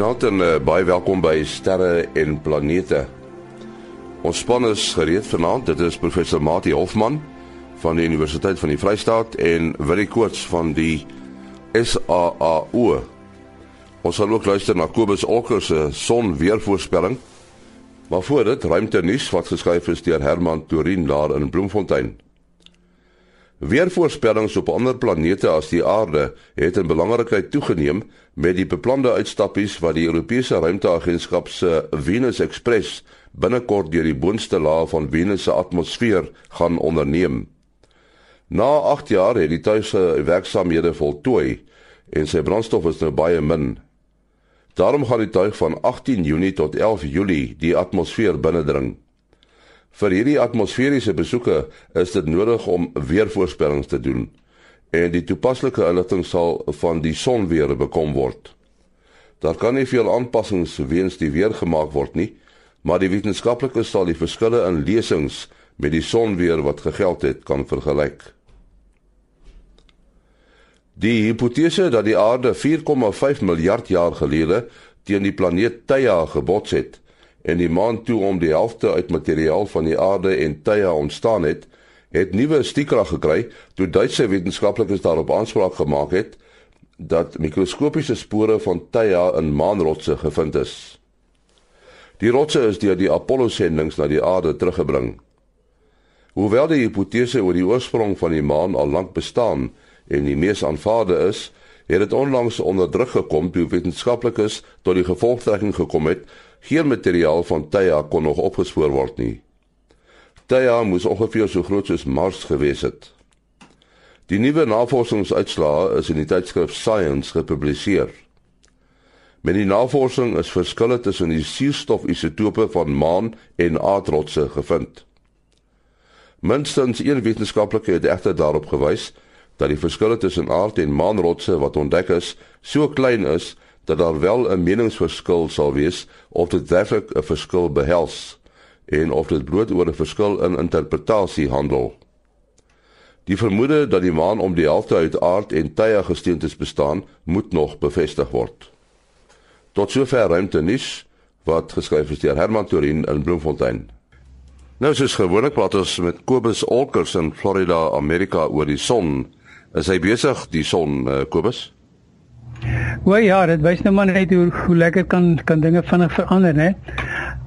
Goeienaand en uh, baie welkom by Sterre en Planete. Ons span is gereed vanaand. Dit is professor Mati Hofman van die Universiteit van die Vrystaat en Willie Koorts van die SAAU. Ons sal ook luister na Kobus Olker se sonweervoorspelling. Maar voor dit ruimte nuus wat geskryf is deur Herman Torin daar in Bloemfontein. Weervoorspellings op ander planete as die Aarde het in belangrikheid toegeneem met die beplande uitstappies wat die Europese Ruimteagentskap se Venus Express binnekort deur die boonste laag van Venus se atmosfeer gaan onderneem. Na 8 jaar het die tuise werksamehede voltooi en sy brandstof is nou baie min. Daarom gaan die tuig van 18 Junie tot 11 Julie die atmosfeer binnendring. Vir hierdie atmosferiese besoeke is dit nodig om weervoorspellings te doen en die toepaslike inligting sal van die sonweer bekom word. Daar kan nie veel aanpassings weens die weer gemaak word nie, maar die wetenskaplikes sal die verskille in lesings met die sonweer wat gegeld het kan vergelyk. Die hipotese dat die aarde 4,5 miljard jaar gelede teen die planeet Theia gebots het, en die maan toe om die helfte uit materiaal van die aarde en tye ontstaan het, het nuwe stiekrag gekry toe Duitse wetenskaplikes daarop aanspraak gemaak het dat mikroskopiese spore van tye in maanrotse gevind is. Die rotse is deur die Apollo-sendings na die aarde teruggebring. Hoewel die hipotese oor die oorsprong van die maan al lank bestaan en die mees aanvaarde is, het dit onlangs onder druk gekom toe wetenskaplikes tot die gevolgtrekking gekom het Geen materiaal van Theia kon nog opgespoor word nie. Theia moes ongeveer so groot soos Mars gewees het. Die nuwe navorsingsuitslae is in die tydskrif Science gepubliseer. Met die navorsing is verskille tussen die suurstofisotope van maan en aardrotse gevind. Minstens een wetenskaplike het egter daarop gewys dat die verskille tussen aard- en maanrotse wat ontdek is, so klein is dat daar wel 'n meningsverskil sal wees of dit werklik 'n verskil behels en of dit bloot oor 'n verskil in interpretasie handel. Die vermoede dat die maan om die helfte uit aard en tye gesteentes bestaan, moet nog bevestig word. Tot sover ruimte nis wat geskryf is deur Herman Torin in Bloemfontein. Nou soos gewoonlik praat ons met Kobus Olkers in Florida, Amerika oor die son. Is hy besig die son uh, Kobus? O ja, dit wys nou maar net hoe hoe lekker kan kan dinge vinnig verander, né?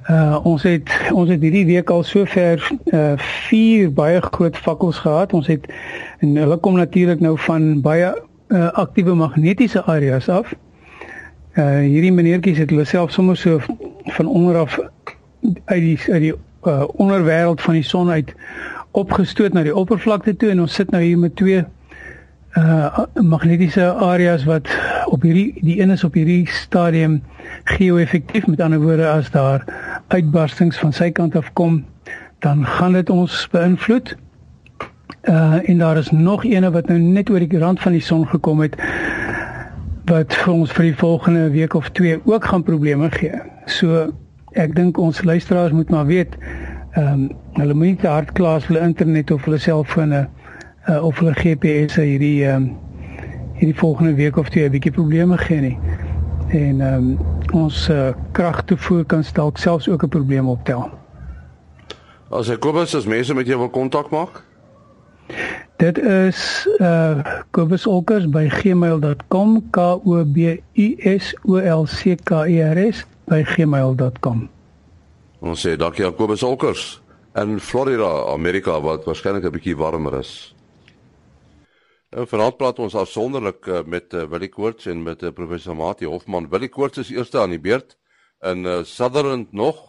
Uh ons het ons het hierdie week al sover uh vier baie groot vakkels gehad. Ons het en hulle kom natuurlik nou van baie uh aktiewe magnetiese areas af. Uh hierdie meneertjies het hulle self sommer so van onder af uit die uit die uh onderwêreld van die son uit opgestoot na die oppervlakte toe en ons sit nou hier met twee uh magnetiese areas wat op hierdie die een is op hierdie stadium geo-effektief met ander woorde as daar uitbarstings van sy kant af kom dan gaan dit ons beïnvloed. Uh en daar is nog eene wat nou net oor die rand van die son gekom het wat vir ons vir die volgende week of twee ook gaan probleme gee. So ek dink ons luisteraars moet maar weet ehm um, hulle moet nie te hard kla as hulle internet of hulle selfone uh, of hulle GPS hierdie ehm um, hierdie volgende week of twee 'n bietjie probleme gee nie. En ehm um, ons uh, kragtoevoer kan dalk selfs ook 'n probleem optel. As ek Kobus as mense met jou wil kontak maak? Dit is uh kobusolkers by gmail.com k o b u s o l c k e r s by gmail.com. Ons sê dankie aan Kobus Olkers in Florida, Amerika wat waarskynlik 'n bietjie warmer is. En vanaand praat ons afsonderlik uh, met uh, Willie Koorts en met uh, professor Mati Hofman. Willie Koorts is eerste aan die beurt in uh, Sutherland nog.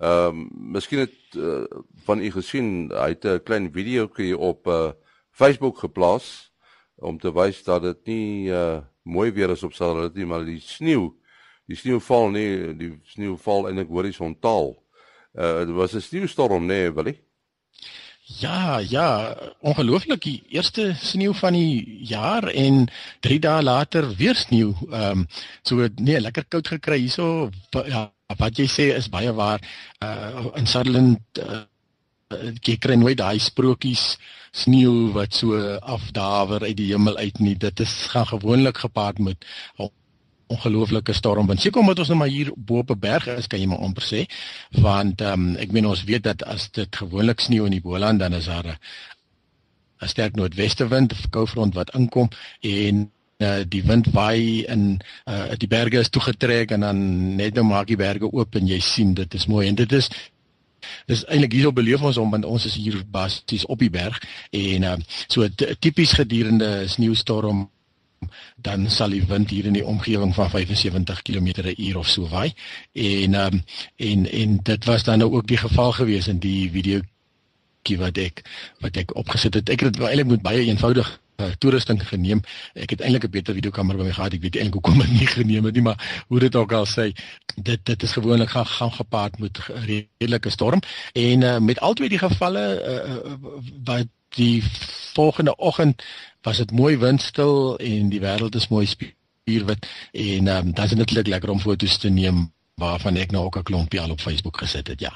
Ehm um, miskien het uh, van u gesien hy het 'n klein videoetjie op uh, Facebook geplaas om te wys dat dit nie uh, mooi weer is op Sutherland nie, maar die sneeu, die sneeu val nie, die sneeu val eintlik horisontaal. Uh dit was 'n sneeustorm nê, nee, Willie? Ja, ja, ongelooflik die eerste sneeu van die jaar en 3 dae later weer sneeu. Ehm um, so nee, lekker koud gekry hierso. Ja, wat jy sê is baie waar. Uh in Sutherland uh, jy kry nooit daai sprokies sneeu wat so afdawer uit die hemel uit nie. Dit is gaan gewoonlik gepaard met ongelooflike stormwind. Seker omdat ons nou maar hier bo op 'n berg is, kan jy maar amper sê, want ehm um, ek meen ons weet dat as dit gewoonlik sneeu in die Boland dan is daar 'n sterk noordwestewind of koufront wat inkom en uh, die wind waai in uh, die berge is toegetrek en dan net nou maak die berge oop en jy sien dit is mooi en dit is Dis eintlik hierso beleef ons om want ons is hier basies op die berg en uh, so tipies gedurende sneeustorm dan sal die wind hier in die omgewing van 75 km/h of so waai. En ehm um, en en dit was dan nou ook die geval gewees in die video wat ek wat ek opgesit het. Ek het dit eintlik met baie eenvoudig toerusting geneem. Ek het eintlik 'n beter videokamera by my gehad. Ek weet eintlik hoekom ek nie geneem het nie, maar hoe dit ook al sê, dit dit is gewoonlik gaan gaan gepaard met redelike storm en uh, met al twee die gevalle uh, wat die volgende oggend was dit mooi windstil en die wêreld is mooi spierwit en um, dan is dit net lekker om foto's te neem waarvan ek nou ook 'n klompie al op Facebook gesit het ja.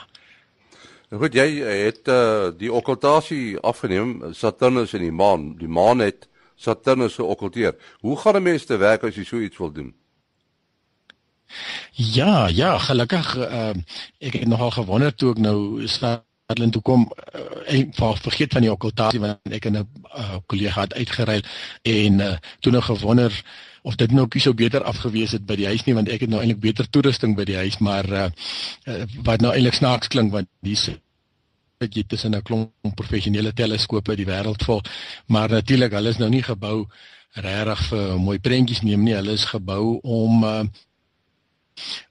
Goed, jy het uh, die okkultasie afgeneem Saturnus en die maan. Die maan het Saturnus geokkulteer. Hoe gaan 'n mens te werk as jy so iets wil doen? Ja, ja, gelukkig uh, ek het nogal gewonder toe ek nou staan Adlen toe kom uh, en vergeet van die okkultasie want ek en 'n uh, kollega het uitgeruil en uh, toe nou gewonder of dit nou kies ou beter afgewees het by die huis nie want ek het nou eintlik beter toerusting by die huis maar uh, uh, wat nou eintlik snaaks klink want dis dat jy tussen 'n klomp professionele teleskope die wêreld vol maar natuurlik hulle is nou nie gebou regtig vir mooi prentjies neem nie hulle is gebou om uh,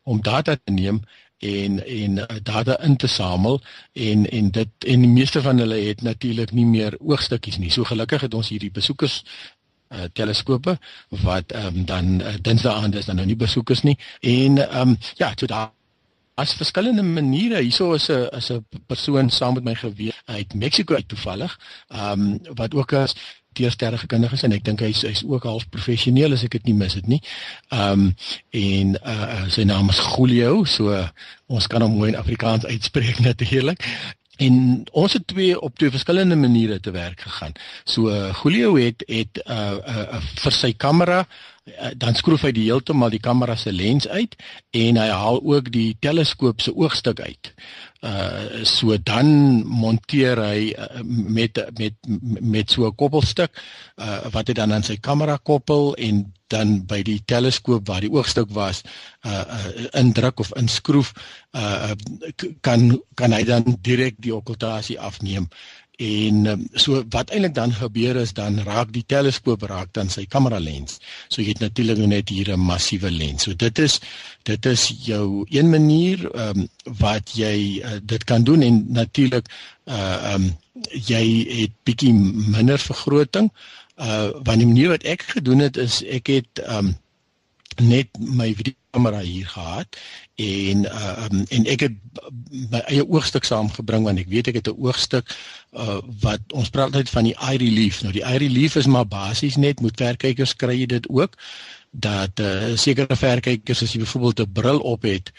om data te neem en en uh, data in te samel en en dit en die meeste van hulle het natuurlik nie meer oogstukkies nie. So gelukkig het ons hierdie besoekers uh, teleskope wat ehm um, dan uh, dinsdae aand is dan nou nie besoekers nie. En ehm um, ja, so daar as verskillende maniere. Hierso is 'n is 'n persoon saam met my gewees uit Mexiko uit toevallig. Ehm um, wat ook as teersterre kundige is en ek dink hy's hy's ook half professioneel as ek dit nie mis het nie. Ehm um, en uh sy naam is Julio, so uh, ons kan hom mooi in Afrikaans uitspreek natuurlik. En ons het twee op twee verskillende maniere te werk gegaan. So uh, Julio het het uh, uh vir sy kamera uh, dan skroef hy die heeltemal die kamera se lens uit en hy haal ook die teleskoop se oogstuk uit uh so dan monteer hy uh, met met met so 'n koppelstuk uh wat hy dan aan sy kamera koppel en dan by die teleskoop waar die oogstuk was uh, uh indruk of inskroef uh kan kan hy dan direk die okkultasie afneem En um, so wat eintlik dan gebeur is dan raak die teleskoop raak dan sy kamera lens. So jy het natuurlik net hier 'n massiewe lens. So dit is dit is jou een manier ehm um, wat jy uh, dit kan doen en natuurlik uh ehm um, jy het bietjie minder vergroting. Uh want die manier wat ek gedoen het is ek het ehm um, net my videokamera hier gehad en uh um, en ek het my eie oogstuk saamgebring want ek weet ek het 'n oogstuk uh wat ons praat altyd van die eye relief. Nou die eye relief is maar basies net met verkykers kry jy dit ook dat uh sekere verkykers as jy byvoorbeeld 'n bril op het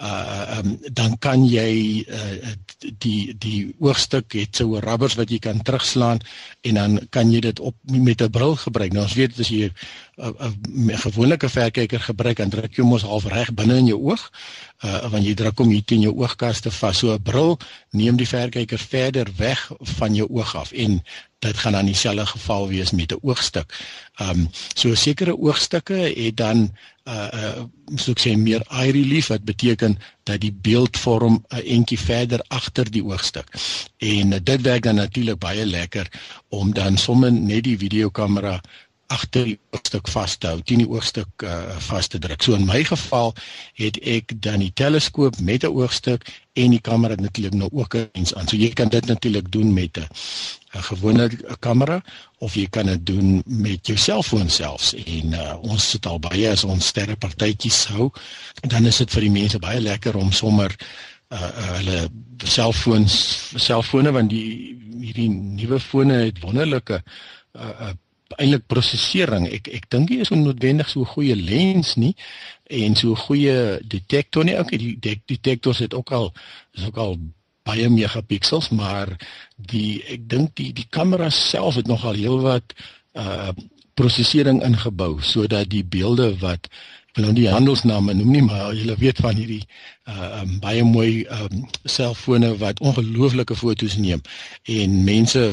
uh um, dan kan jy uh, die die oogstuk het so rubbers wat jy kan terugslaan en dan kan jy dit op met 'n bril gebruik. Nou ons weet as jy 'n gewone verkyker gebruik dan druk jy mos half reg binne in jou oog uh wanneer jy druk om hier teen jou oogkaste vas. So 'n bril neem die verkyker verder weg van jou oog af en dit gaan dan dieselfde geval wees met 'n oogstuk. Um so sekere oogstukke het dan uh uh so ek sê meer eye relief wat beteken dat die beeld vorm 'n entjie verder agter die oogstuk. En dit werk dan natuurlik baie lekker om dan sommer net die videokamera agter die oogstuk vas te hou, teen die oogstuk uh, vas te druk. So in my geval het ek dan die teleskoop met 'n oogstuk en die kamera natuurlik nou ook eens aan. So jy kan dit natuurlik doen met 'n 'n gewone kamera of jy kan dit doen met jou selfoon selfs. En uh, ons sit al baie as ons sterre partytjies hou, dan is dit vir die mense baie lekker om sommer uh, uh hulle selfoons selfone want die hierdie nuwe fone het wonderlike uh, uh eintlik prosesering. Ek ek dink nie is noodwendig so 'n goeie lens nie en so 'n goeie detektor nie. Okay, die det detektors het ook al is ook al baie megapixels, maar die ek dink die die kamera self het nogal heelwat uh prosesering ingebou sodat die beelde wat wil nou die handelsname noem nie maar jy weet van hierdie uh um, baie mooi um selfone wat ongelooflike foto's neem en mense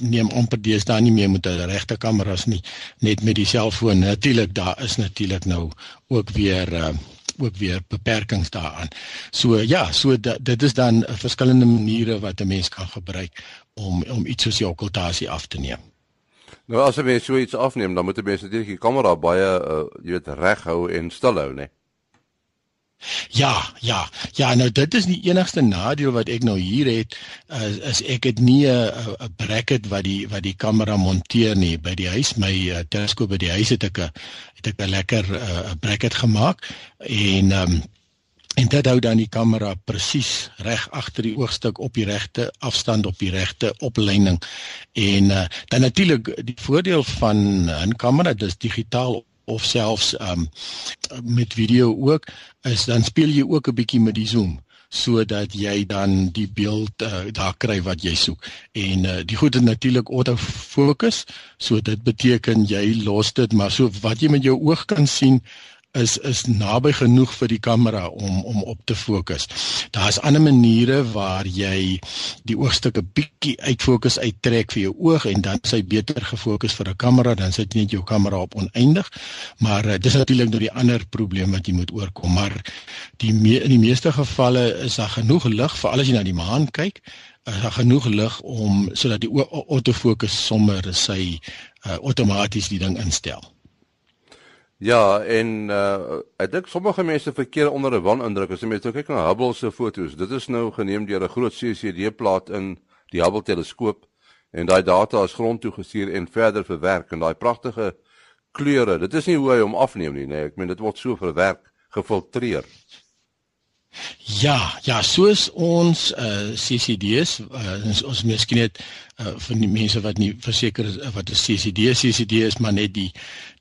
neem amper deesdae nie meer met 'n regte kameras nie net met die selfoon natuurlik daar is natuurlik nou ook weer uh ook weer beperkings daaraan. So ja, so dit is dan verskillende maniere wat 'n mens kan gebruik om om iets soos die okkultasie af te neem. Nou as jy so iets afneem, dan moet jy natuurlik die kamera baie uh, jy weet reg hou en stil hou, né? Ja, ja. Ja, nou dit is die enigste nadeel wat ek nou hier het is, is ek het nie 'n 'n bracket wat die wat die kamera monteer nie by die huis. My uh, teleskoop by die huis het ek 'n het ek 'n lekker 'n uh, bracket gemaak en ehm um, en dit hou dan die kamera presies reg agter die oogstuk op die regte afstand op die regte opleiding en uh, dan natuurlik die voordeel van 'n kamera dis digitaal of selfs um, met video ook is dan speel jy ook 'n bietjie met die zoom sodat jy dan die beeld uh, daar kry wat jy soek. En uh, die goed is natuurlik auto fokus, so dit beteken jy los dit maar so wat jy met jou oog kan sien is is naby genoeg vir die kamera om om op te fokus. Daar's ander maniere waar jy die oogstukke bietjie uitfokus uittrek vir jou oog en dan sy beter gefokus vir 'n kamera, dan sit jy net jou kamera op oneindig. Maar uh, dis natuurlik nou die ander probleem wat jy moet oorkom, maar die me in die meeste gevalle is daar genoeg lig vir al as jy na die maan kyk daar genoeg lig om sodat die autofokus sommer sy uh, outomaties die ding instel. Ja, en uh ek dink sommige mense verkeer onder 'n wanindruk as jy met kyk na Hubble se foto's. Dit is nou geneem deur 'n groot CCD-plaat in die Hubble teleskoop en daai data is grond toe gestuur en verder verwerk en daai pragtige kleure. Dit is nie hoe hy hom afneem nie, nee. Ek meen dit word so verwerk, gefiltreer. Ja, ja, soos ons uh CCD's, uh, ons, ons miskien net uh vir die mense wat nie verseker is wat 'n CCD CCD is maar net die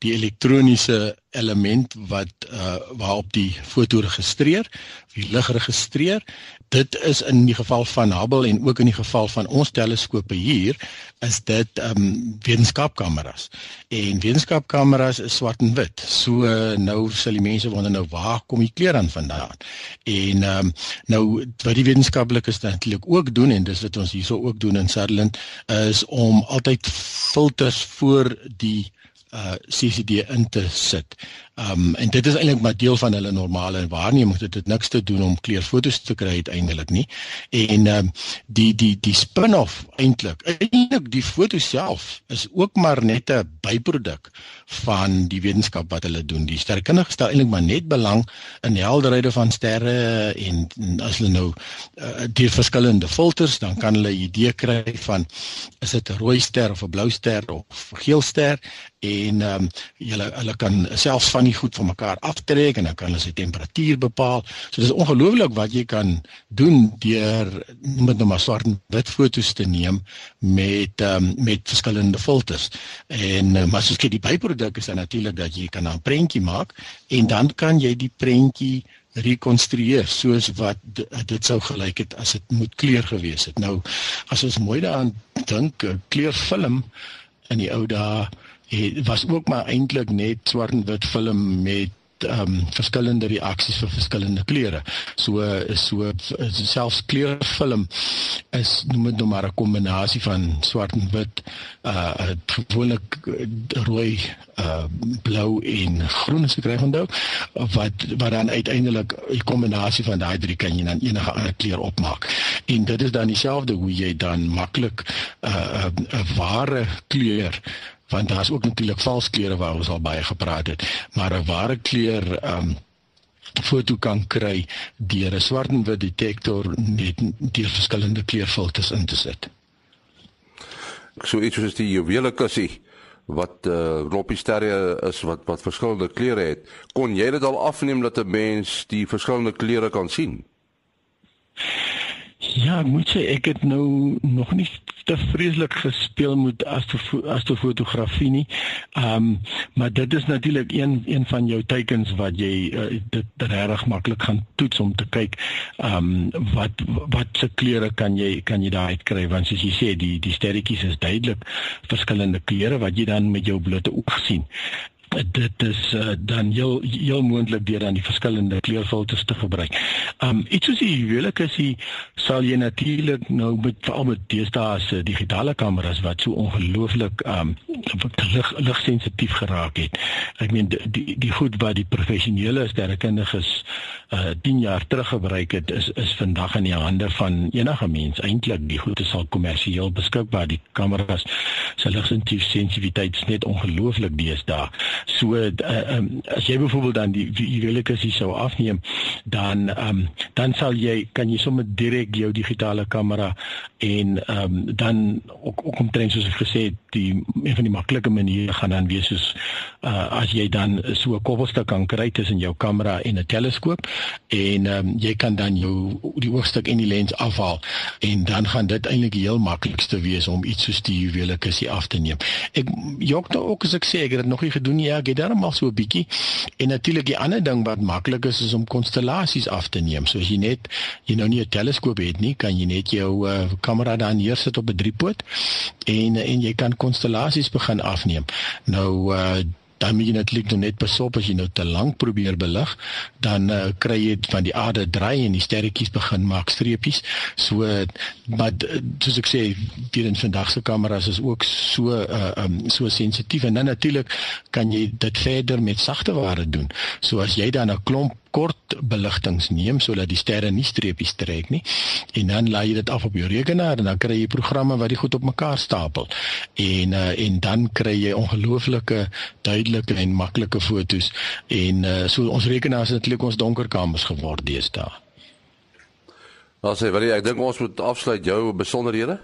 die elektroniese element wat uh waarop die foto registreer, die lig registreer. Dit is in die geval van Hubble en ook in die geval van ons teleskope hier is dit um wetenskapkameras. En wetenskapkameras is swart en wit. So uh, nou sal die mense wonder nou waar kom die kleur aan vandaan? En um nou wat die wetenskaplikes natuurlik ook doen en dis wat ons hierso ook doen in Sutherland is om altyd filters voor die uh CCD in te sit. Um en dit is eintlik maar deel van hulle normale waarneming. Dit het niks te doen om kleurfoto's te kry uiteindelik nie. En um die die die spin-off eintlik, eintlik die foto self is ook maar net 'n byproduk van die wetenskap wat hulle doen. Die sterrekundige stel eintlik maar net belang in helderhede van sterre en, en as hulle nou uh, die verskillende filters, dan kan hulle 'n idee kry van is dit 'n rooi ster of 'n blou ster of geel ster en ehm um, hulle hulle kan selfs van die goed van mekaar aftrek en dan kan hulle sy temperatuur bepaal. So dis ongelooflik wat jy kan doen deur met nou maar swart en wit foto's te neem met um, met verskillende filters. En uh, maar soos kyk die byproduk is dan natuurlik dat jy kan 'n prentjie maak en dan kan jy die prentjie rekonstrueer soos wat dit sou gelyk het as dit moet kleur gewees het. Nou as ons mooi daaraan dink, kleurfilm in die ou dae het was ook maar eintlik net swart en wit film met ehm um, verskillende reaksies vir verskillende kleure. So so selfs kleurfilm is noem dit nou maar 'n kombinasie van swart en wit uh gewoonlik rooi uh blou en groen as ek reg onthou wat wat dan uiteindelik 'n kombinasie van daai drie kan jy dan enige ander kleur opmaak. En dit is dan dieselfde hoe jy dan maklik 'n uh, 'n ware kleur want daar's ook natuurlik vals kleure waar ons al baie gepraat het, maar 'n ware kleur um, foto kan kry deur 'n swart en wit detektor met die verskillende kleurfilters in te sit. So iets soos die juwele kussie wat uh, eh, roppie sterre is wat wat verskillende kleure het. Kon jy dit al afneem dat 'n mens die verskillende kleure kan sien? Ja, ek moet sê ek het nou nog nie te vreeslik gespeel met astrofotografie nie. Ehm um, maar dit is natuurlik een een van jou teikens wat jy uh, dit regtig maklik gaan toets om te kyk ehm um, wat wat se kleure kan jy kan jy daar uitkry want soos jy sê die die sterretjies is duidelik verskillende kleure wat jy dan met jou blote oog sien dit is uh, dan heel heel moontlik deur dan die verskillende kleurfilters te gebruik. Um iets soos die huwelik is jy sal jy natuurlik nou met veral met deesdae se digitale kameras wat so ongelooflik um lig ligsensitief geraak het. Ek meen die, die goed wat die professionele sterrekundiges uh 10 jaar terug gebruik het is is vandag in die hande van enige mens. Eintlik die goed is al kommersieel beskikbaar. Die kameras se ligsensitiwiteit is net ongelooflik deesdae. So uh, um, as jy byvoorbeeld dan die juwelieke as jy sou afneem, dan um, dan sal jy kan jy sommer direk jou digitale kamera en um, dan ook ook omtrent soos ek gesê het, die een van die maklike maniere gaan dan wees soos uh, as jy dan so 'n koppelstuk kan kry tussen jou kamera en 'n teleskoop en um, jy kan dan jou die oogstuk en die lens afhaal en dan gaan dit eintlik die heel maklikste wees om iets soos die juwelieke af te neem. Ek jok nou ook as ek sê ek het dit nog nie gedoen nie. Ja, ek het darm al so 'n bietjie. En natuurlik die ander ding wat maklik is is om konstellasies af te neem. So as jy net jy nou nie 'n teleskoop het nie, kan jy net jou uh, kamera daar neersit op 'n driepoot en en jy kan konstellasies begin afneem. Nou uh, dan moet jy natuurlik net besop as jy nou te lank probeer belig, dan uh, kry jy van die aarde draai en die sterretjies begin maak streepies. So maar soos ek sê, die in vandag se kameras is ook so uh, um, so sensitief en dan natuurlik kan jy dit verder met sagte ware doen. So as jy dan 'n klomp kort beligtings neem sodat die sterre nie streepies trek nie en dan laai jy dit af op jou rekenaar en dan kry jy programme wat dit goed op mekaar stapel en uh, en dan kry jy ongelooflike duidelike en maklike fotos en uh, so ons rekenaars het eintlik ons donker kamers geword deesdae. Nou sê, jy ek dink ons moet afsluit jou besonderhede?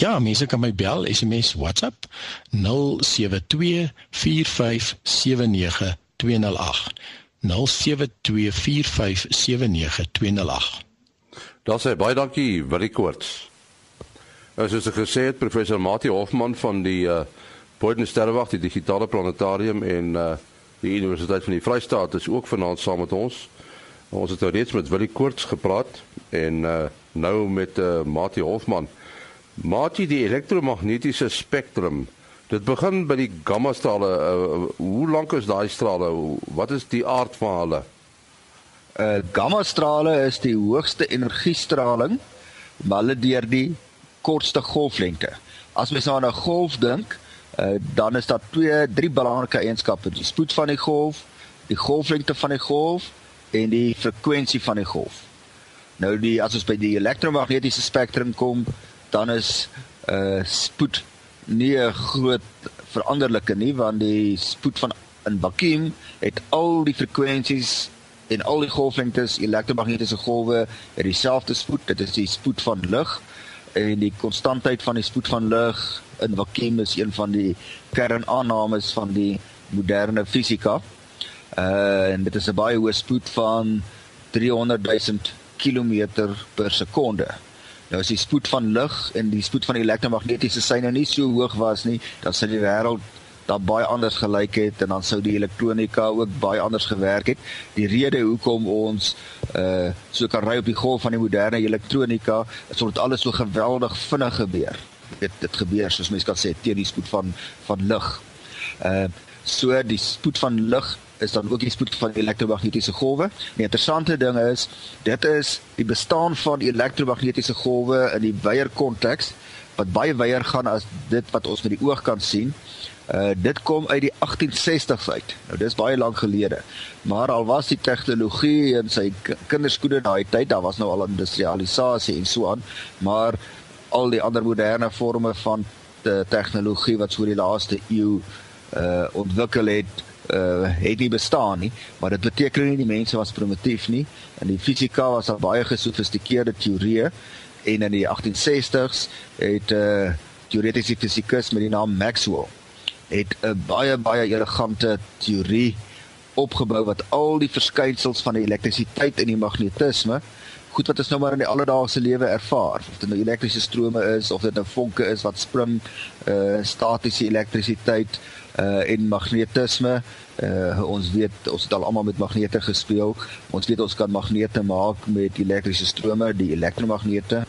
Ja, mense kan my bel, SMS, WhatsApp 072 4579 208. 0724579208. Daar sê baie dankie Willie Koorts. Soos ek gesê het professor Mati Hofman van die uh Boden Sterrewag die digitale planetarium en uh die Universiteit van die Vrystaat is ook vanaand saam met ons. Ons het nou reeds met Willie Koorts gepraat en uh nou met uh Mati Hofman. Mati die elektromagnetiese spektrum Dit begin by die gamma strale. Uh, hoe lank is daai strale? Wat is die aard van hulle? Uh gamma strale is die hoogste energiestraling, maar hulle deur die kortste golflengte. As mens nou aan 'n golf dink, uh dan is daar twee, drie belangrike eienskappe: die spoed van die golf, die golflengte van die golf en die frekwensie van die golf. Nou die as ons by die elektromagnetiese spektrum kom, dan is uh spoed nie 'n groot veranderlike nie want die spoed van 'n vakuum het al die frekwensies en al die golflengtes elektromagnetiese golwe het dieselfde spoed. Dit is die spoed van lig en die konstantheid van die spoed van lig in vakuum is een van die kernaannames van die moderne fisika uh, en dit is 'n baie hoë spoed van 300 000 km per sekonde Nou as die spoed van lig en die spoed van elektromagnetiese seine nie so hoog was nie, dan sou die wêreld daar baie anders gelyk het en dan sou die elektronika ook baie anders gewerk het. Die rede hoekom ons uh so kan ry op die golf van die moderne elektronika, is omdat alles so geweldig vinnig gebeur. Dit dit gebeur soos mense kan sê teen die spoed van van lig. Uh so die spoed van lig is dan ook die spoed van elektromagnetiese golwe. Die interessante ding is, dit is die bestaan van elektromagnetiese golwe in die wyeer konteks wat baie wyeer gaan as dit wat ons met die oog kan sien. Uh dit kom uit die 1860s uit. Nou dis baie lank gelede. Maar al was die tegnologie en sy kinderskoene daai tyd, daar was nou al industrialisasie en so aan, maar al die ander moderne forme van tegnologie wat so die laaste eeu uh ontwikkel het, uh het nie bestaan nie, maar dit beteken nie die mense was primitief nie. In die fisika was daar baie gesofistikeerde teorieë en in die 1860s het 'n uh, teoretiese fisikus met die naam Maxwell het 'n baie baie elegante teorie opgebou wat al die verskynsels van die elektrisiteit en die magnetisme goed wat ons nou maar in die alledaagse lewe ervaar of dit nou elektriese strome is of dit nou vonke is wat spring uh statiese elektrisiteit uh en magnetisme. Uh ons weet ons het al almal met magnete gespeel. Ons weet ons kan magnete maak met elektriese strome, die elektromagnete.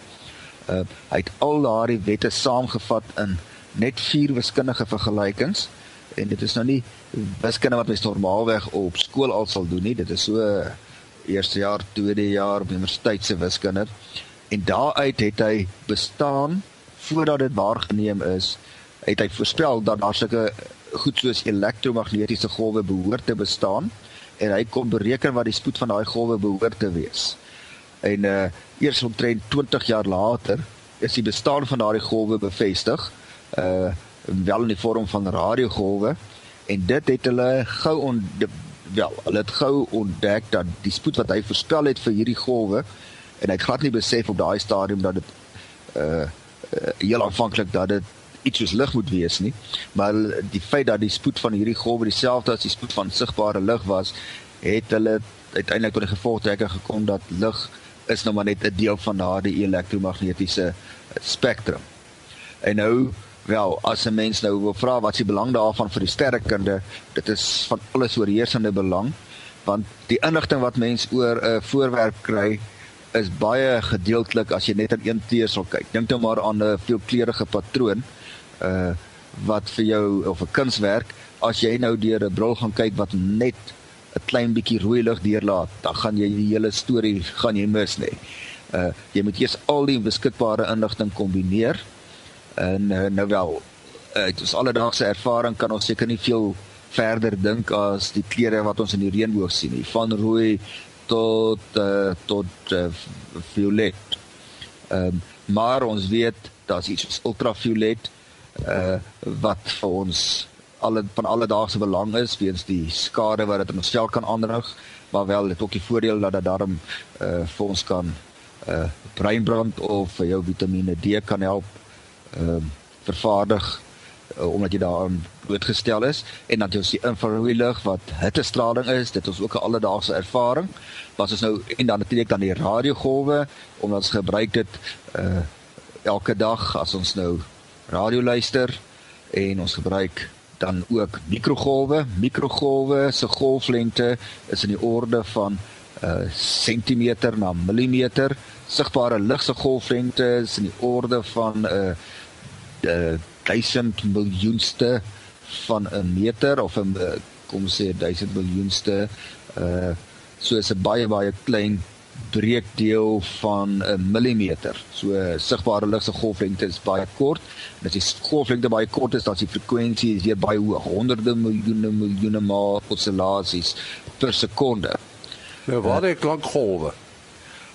Uh hy het al daardie wette saamgevat in net vier wiskundige vergelykings en dit is nou nie wiskunde wat mens normaalweg op skool al sal doen nie. Dit is so eerste jaar, tweede jaar op universiteit se wiskunde. En daaruit het hy bestaan voordat dit waargeneem is, het hy voorspel dat daar sulke goed soos elektromagnetiese golwe behoort te bestaan en hy kon bereken wat die spoed van daai golwe behoort te wees. En uh eers omtrent 20 jaar later is die bestaan van daardie golwe bevestig, uh wel in die vorm van radiogolwe en dit het hulle gou on wel, hulle het gou ontdek dat die spoed wat hy voorspel het vir hierdie golwe en hy het glad nie besef op daai stadium dat dit uh, uh heel aanvanklik dat dit iets soos lig moet wees nie maar die feit dat die spoed van hierdie golwe dieselfde as die spoed van sigbare lig was het hulle uiteindelik tot die gevolgtrekking gekom dat lig is nou maar net 'n deel van daardie elektromagnetiese spektrum en nou wel as 'n mens nou wil vra wat die belang daarvan vir die sterrekunde dit is van alles oorheersende belang want die inligting wat mens oor 'n voorwerp kry is baie gedeeltelik as jy net aan een teer sal kyk. Dink nou maar aan 'n veelkleurige patroon uh wat vir jou of 'n kunswerk as jy nou deur 'n bril gaan kyk wat net 'n klein bietjie rooi lig deurlaat, dan gaan jy die hele storie gaan jy mis nê. Uh jy moet eers al die beskikbare inligting kombineer. En uh, nou wel uit uh, ons alledaagse ervaring kan ons seker nie veel verder dink as die kleure wat ons in die reënboog sien nie. Van rooi tot uh, tot uh, violet. Ehm um, maar ons weet daar's iets ultraviolet uh wat vir ons alle van alledaagse belang is weens die skade wat dit in ons sel kan aanrig, maar wel dit ook die voordeel dat dit daarom uh vir ons kan uh breinbrand of vir jou Vitamiene D kan help ehm uh, vervaardig uh, omdat jy daaraan blootgestel is. En dan jy die infrarooi lig wat hittestraling is dit is ook 'n alledaagse ervaring. Wat ons nou en dan natuurlik dan die radiogolwe omdat ons gebruik dit uh elke dag. As ons nou radio luister en ons gebruik dan ook mikrogolwe mikrogolwe se golflengte is in die orde van uh sentimeter na millimeter. Sigbare lig se golflengte is in die orde van 'n uh, uh, duisend miljoenste van 'n meter of 'n eh, kom sê duisend miljoenste uh soos 'n baie baie klein breekdeel van 'n millimeter. So sigbare lig se golflengte is baie kort. En as die golflengte baie kort is, dan is die frekwensie is weer baie hoog, honderde miljoene miljoene maal oscillasies per sekonde. Nou waar is klankgolwe?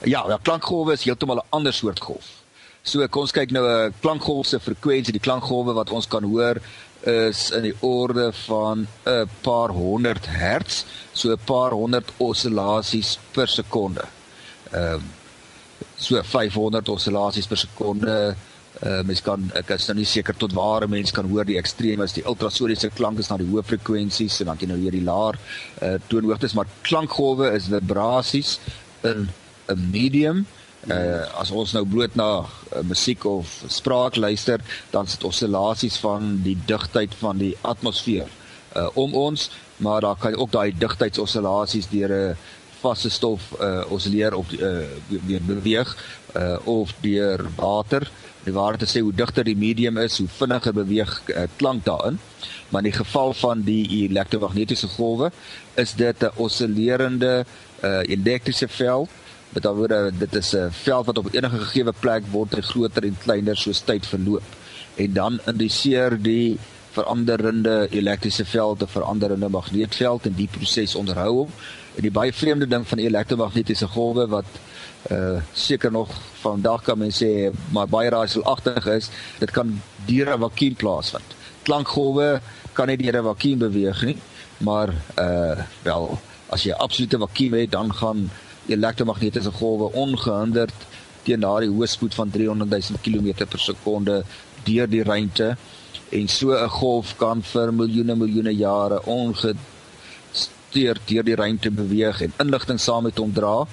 Ja, ja, klankgolwe is heeltemal 'n ander soort golf. So kom ons kyk nou 'n klankgolf se frekwensie, die klankgolwe wat ons kan hoor is in die orde van 'n paar honderd hertz, so 'n paar honderd oscillasies per sekonde. Ehm so 500 oscillasies per sekonde. Uh, mens kan ek is nou nie seker tot waar 'n mens kan hoor die ekstremes die ultrasoniese klank is na die hoë frekwensies en dan jy nou weer die laer uh, toonhoogtes maar klankgolwe is vibrasies in 'n medium Uh as ons nou bloot na uh, musiek of spraak luister, dan sit oscillasies van die digtheid van die atmosfeer uh om ons, maar daar kan ook daai digtheidsoscillasies deur 'n vaste stof uh oscilleer of uh weer beweeg uh of deur water. Die waarheid sê hoe digter die medium is, hoe vinniger beweeg uh, klank daarin. Maar in die geval van die elektromagnetiese golwe is dit 'n oscillerende uh elektriese veld Met ander woorde, dit is 'n veld wat op enige gegee plek word hy groter en kleiner soos tyd verloop. En dan indiseer die veranderende elektriese veld 'n veranderende magneetveld en die proses onderhou hom. Die baie vreemde ding van elektromagnetiese golwe wat uh seker nog vandag kan mense sê maar baie raaiselagtig is, dit kan deur 'n vakuum plaasvind. Klankgolwe kan nie deur 'n vakuum beweeg nie, maar uh wel as jy 'n absolute vakuum het, dan gaan elektromagnetiese golwe ongehinderd teen daardie hoë spoed van 300 000 km per sekonde deur die ruimte en so 'n golf kan vir miljoene miljoene jare ongestuurd deur die ruimte beweeg en inligting saam met hom dra.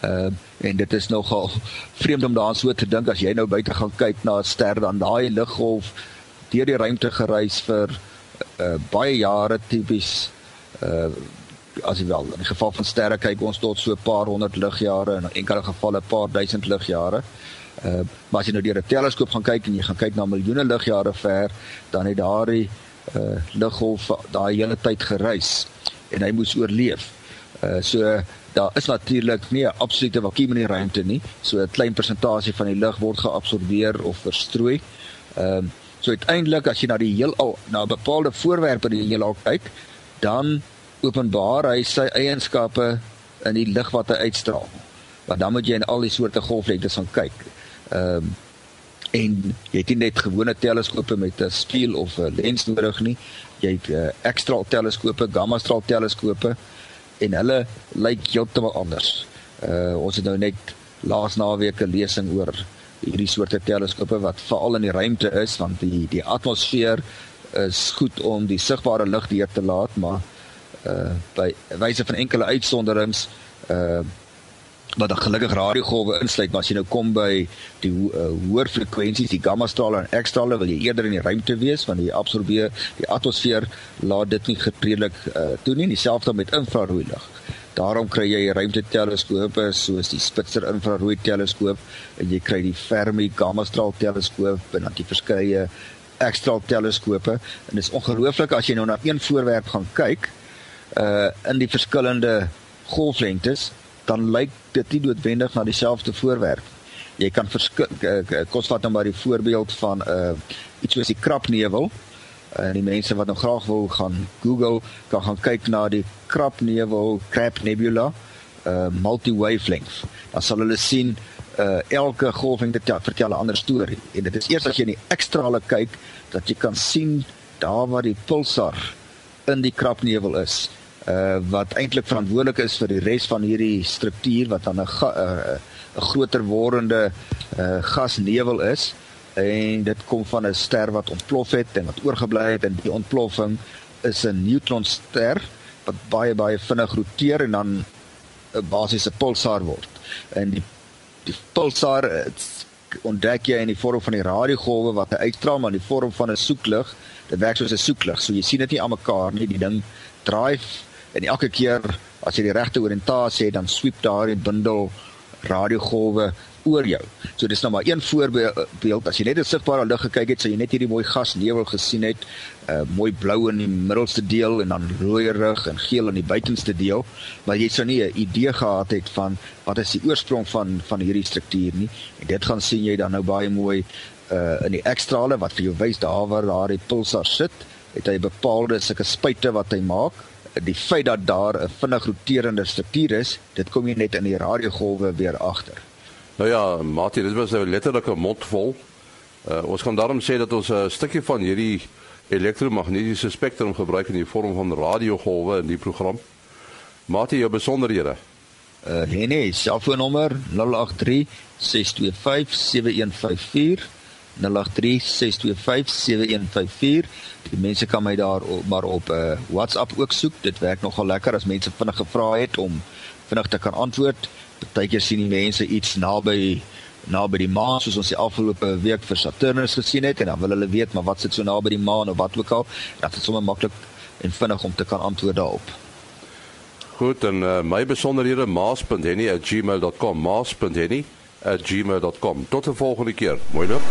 Ehm uh, en dit is nogal vreemd om daaraan so te dink as jy nou buite gaan kyk na 'n ster dan daai liggolf deur die ruimte gereis vir uh, baie jare tipies uh as jy wel in geval van sterre kyk ons tot so 'n paar honderd ligjare en in enkele gevalle 'n paar duisend ligjare. Uh maar as jy nou deur 'n teleskoop gaan kyk en jy gaan kyk na miljoene ligjare ver, dan het daardie uh liggolf daai hele tyd gereis en hy moes oorleef. Uh so daar is natuurlik nie 'n absolute vakuum in die ruimte nie. So 'n klein persentasie van die lig word geabsorbeer of verstrooi. Ehm um, so uiteindelik as jy na die heelal na bepaalde voorwerp in die heelal kyk, dan openbaar hy sy eienskappe in die lig wat hy uitstraal. Want dan moet jy in al die soorte golflengtes gaan kyk. Ehm um, en jy het nie net gewone teleskope met 'n spieël of 'n lens nodig nie. Jy het uh, ekstra teleskope, gamma straal teleskope en hulle lyk heeltemal anders. Uh ons het nou net laas naweek 'n lesing oor hierdie soorte teleskope wat veral in die ruimte is want die die atmosfeer is goed om die sigbare lig deur te laat, maar uh by wyse van enkele uitsonderings uh wat dan gelukkig radiogolwe insluit, maar as jy nou kom by die uh, hoër frekwensies, die gamma strale en X strale, wil jy eerder in die ruimte wees want die absorbeer die atmosfeer laat dit nie gepredelik uh, toe nie, dieselfde met infrarooi lig. Daarom kry jy ruimteteleskope soos die Spitzer infrarooi teleskoop en jy kry die Fermi gamma straal teleskoop en dan die verskeie X straal teleskope en dit is ongelooflik as jy nou na een voorwerp gaan kyk uh in die verskillende golflengtes dan lyk dit nie noodwendig na dieselfde voorwerp. Jy kan kos vat nou maar die voorbeeld van 'n uh, iets soos die krapnevel. En die mense wat nou graag wil gaan Google kan gaan kyk na die krapnevel Crab Nebula uh multi-wavelength. Dan sal hulle sien uh elke golfing dit vertel 'n ander storie. En dit is eers as jy in die ekstrale kyk dat jy kan sien daar waar die pulsar in die krapnevel is uh wat eintlik verantwoordelik is vir die res van hierdie struktuur wat dan 'n 'n uh, 'n groter wordende uh gasnevel is en dit kom van 'n ster wat ontplof het en wat oorgebly het en die ontploffing is 'n neutronster wat baie baie vinnig roteer en dan 'n basiese pulsar word. En die die pulsar ontdek jy in die vorm van die radiogolwe wat uitstraal maar in die vorm van 'n soeklig. Dit werk soos 'n soeklig. So jy sien dit nie aan mekaar nie. Die ding draai en elke keer as jy die regte oriëntasie het dan sweep daardie bundel radiogolwe oor jou. So dis nou maar een voorbeeld as jy net 'n sigbare lig gekyk het, sou jy net hierdie mooi gasnevel gesien het, uh mooi blou in die middelste deel en dan rooi rig en geel in die buitenste deel, maar jy sou nie 'n idee gehad het van wat is die oorsprong van van hierdie struktuur nie. En dit gaan sien jy dan nou baie mooi uh in die ekstrale wat vir jou wys daar waar daardie pulsar sit, het hy bepaalde sulke spuite wat hy maak die feit dat daar 'n vinnig roterende struktuur is, dit kom jy net in die radiogolwe weer agter. Nou ja, Mati, dit was nou letterlik 'n mond vol. Uh, ons kan daarom sê dat ons 'n stukkie van hierdie elektromagnetiese spektrum gebruik in die vorm van radiogolwe in die program. Mati, jou besonderhede. Uh, nee nee, selfoonnommer 083 625 7154 0836257154. Die mense kan my daar op, maar op uh, WhatsApp ook soek. Dit werk nogal lekker as mense vinnig gevra het om vinnig te kan antwoord. Partykeer sien die mense iets naby naby die maan soos ons die afgelope week vir Saturnus gesien het en dan wil hulle weet maar wat sit so naby die maan of wat ook al. Dat is sommer maklik en vinnig om te kan antwoord daarop. Goed en uh, my besonderhede maas.henny@gmail.com maas.henny@gmail.com. Tot 'n volgende keer. Mooi loop.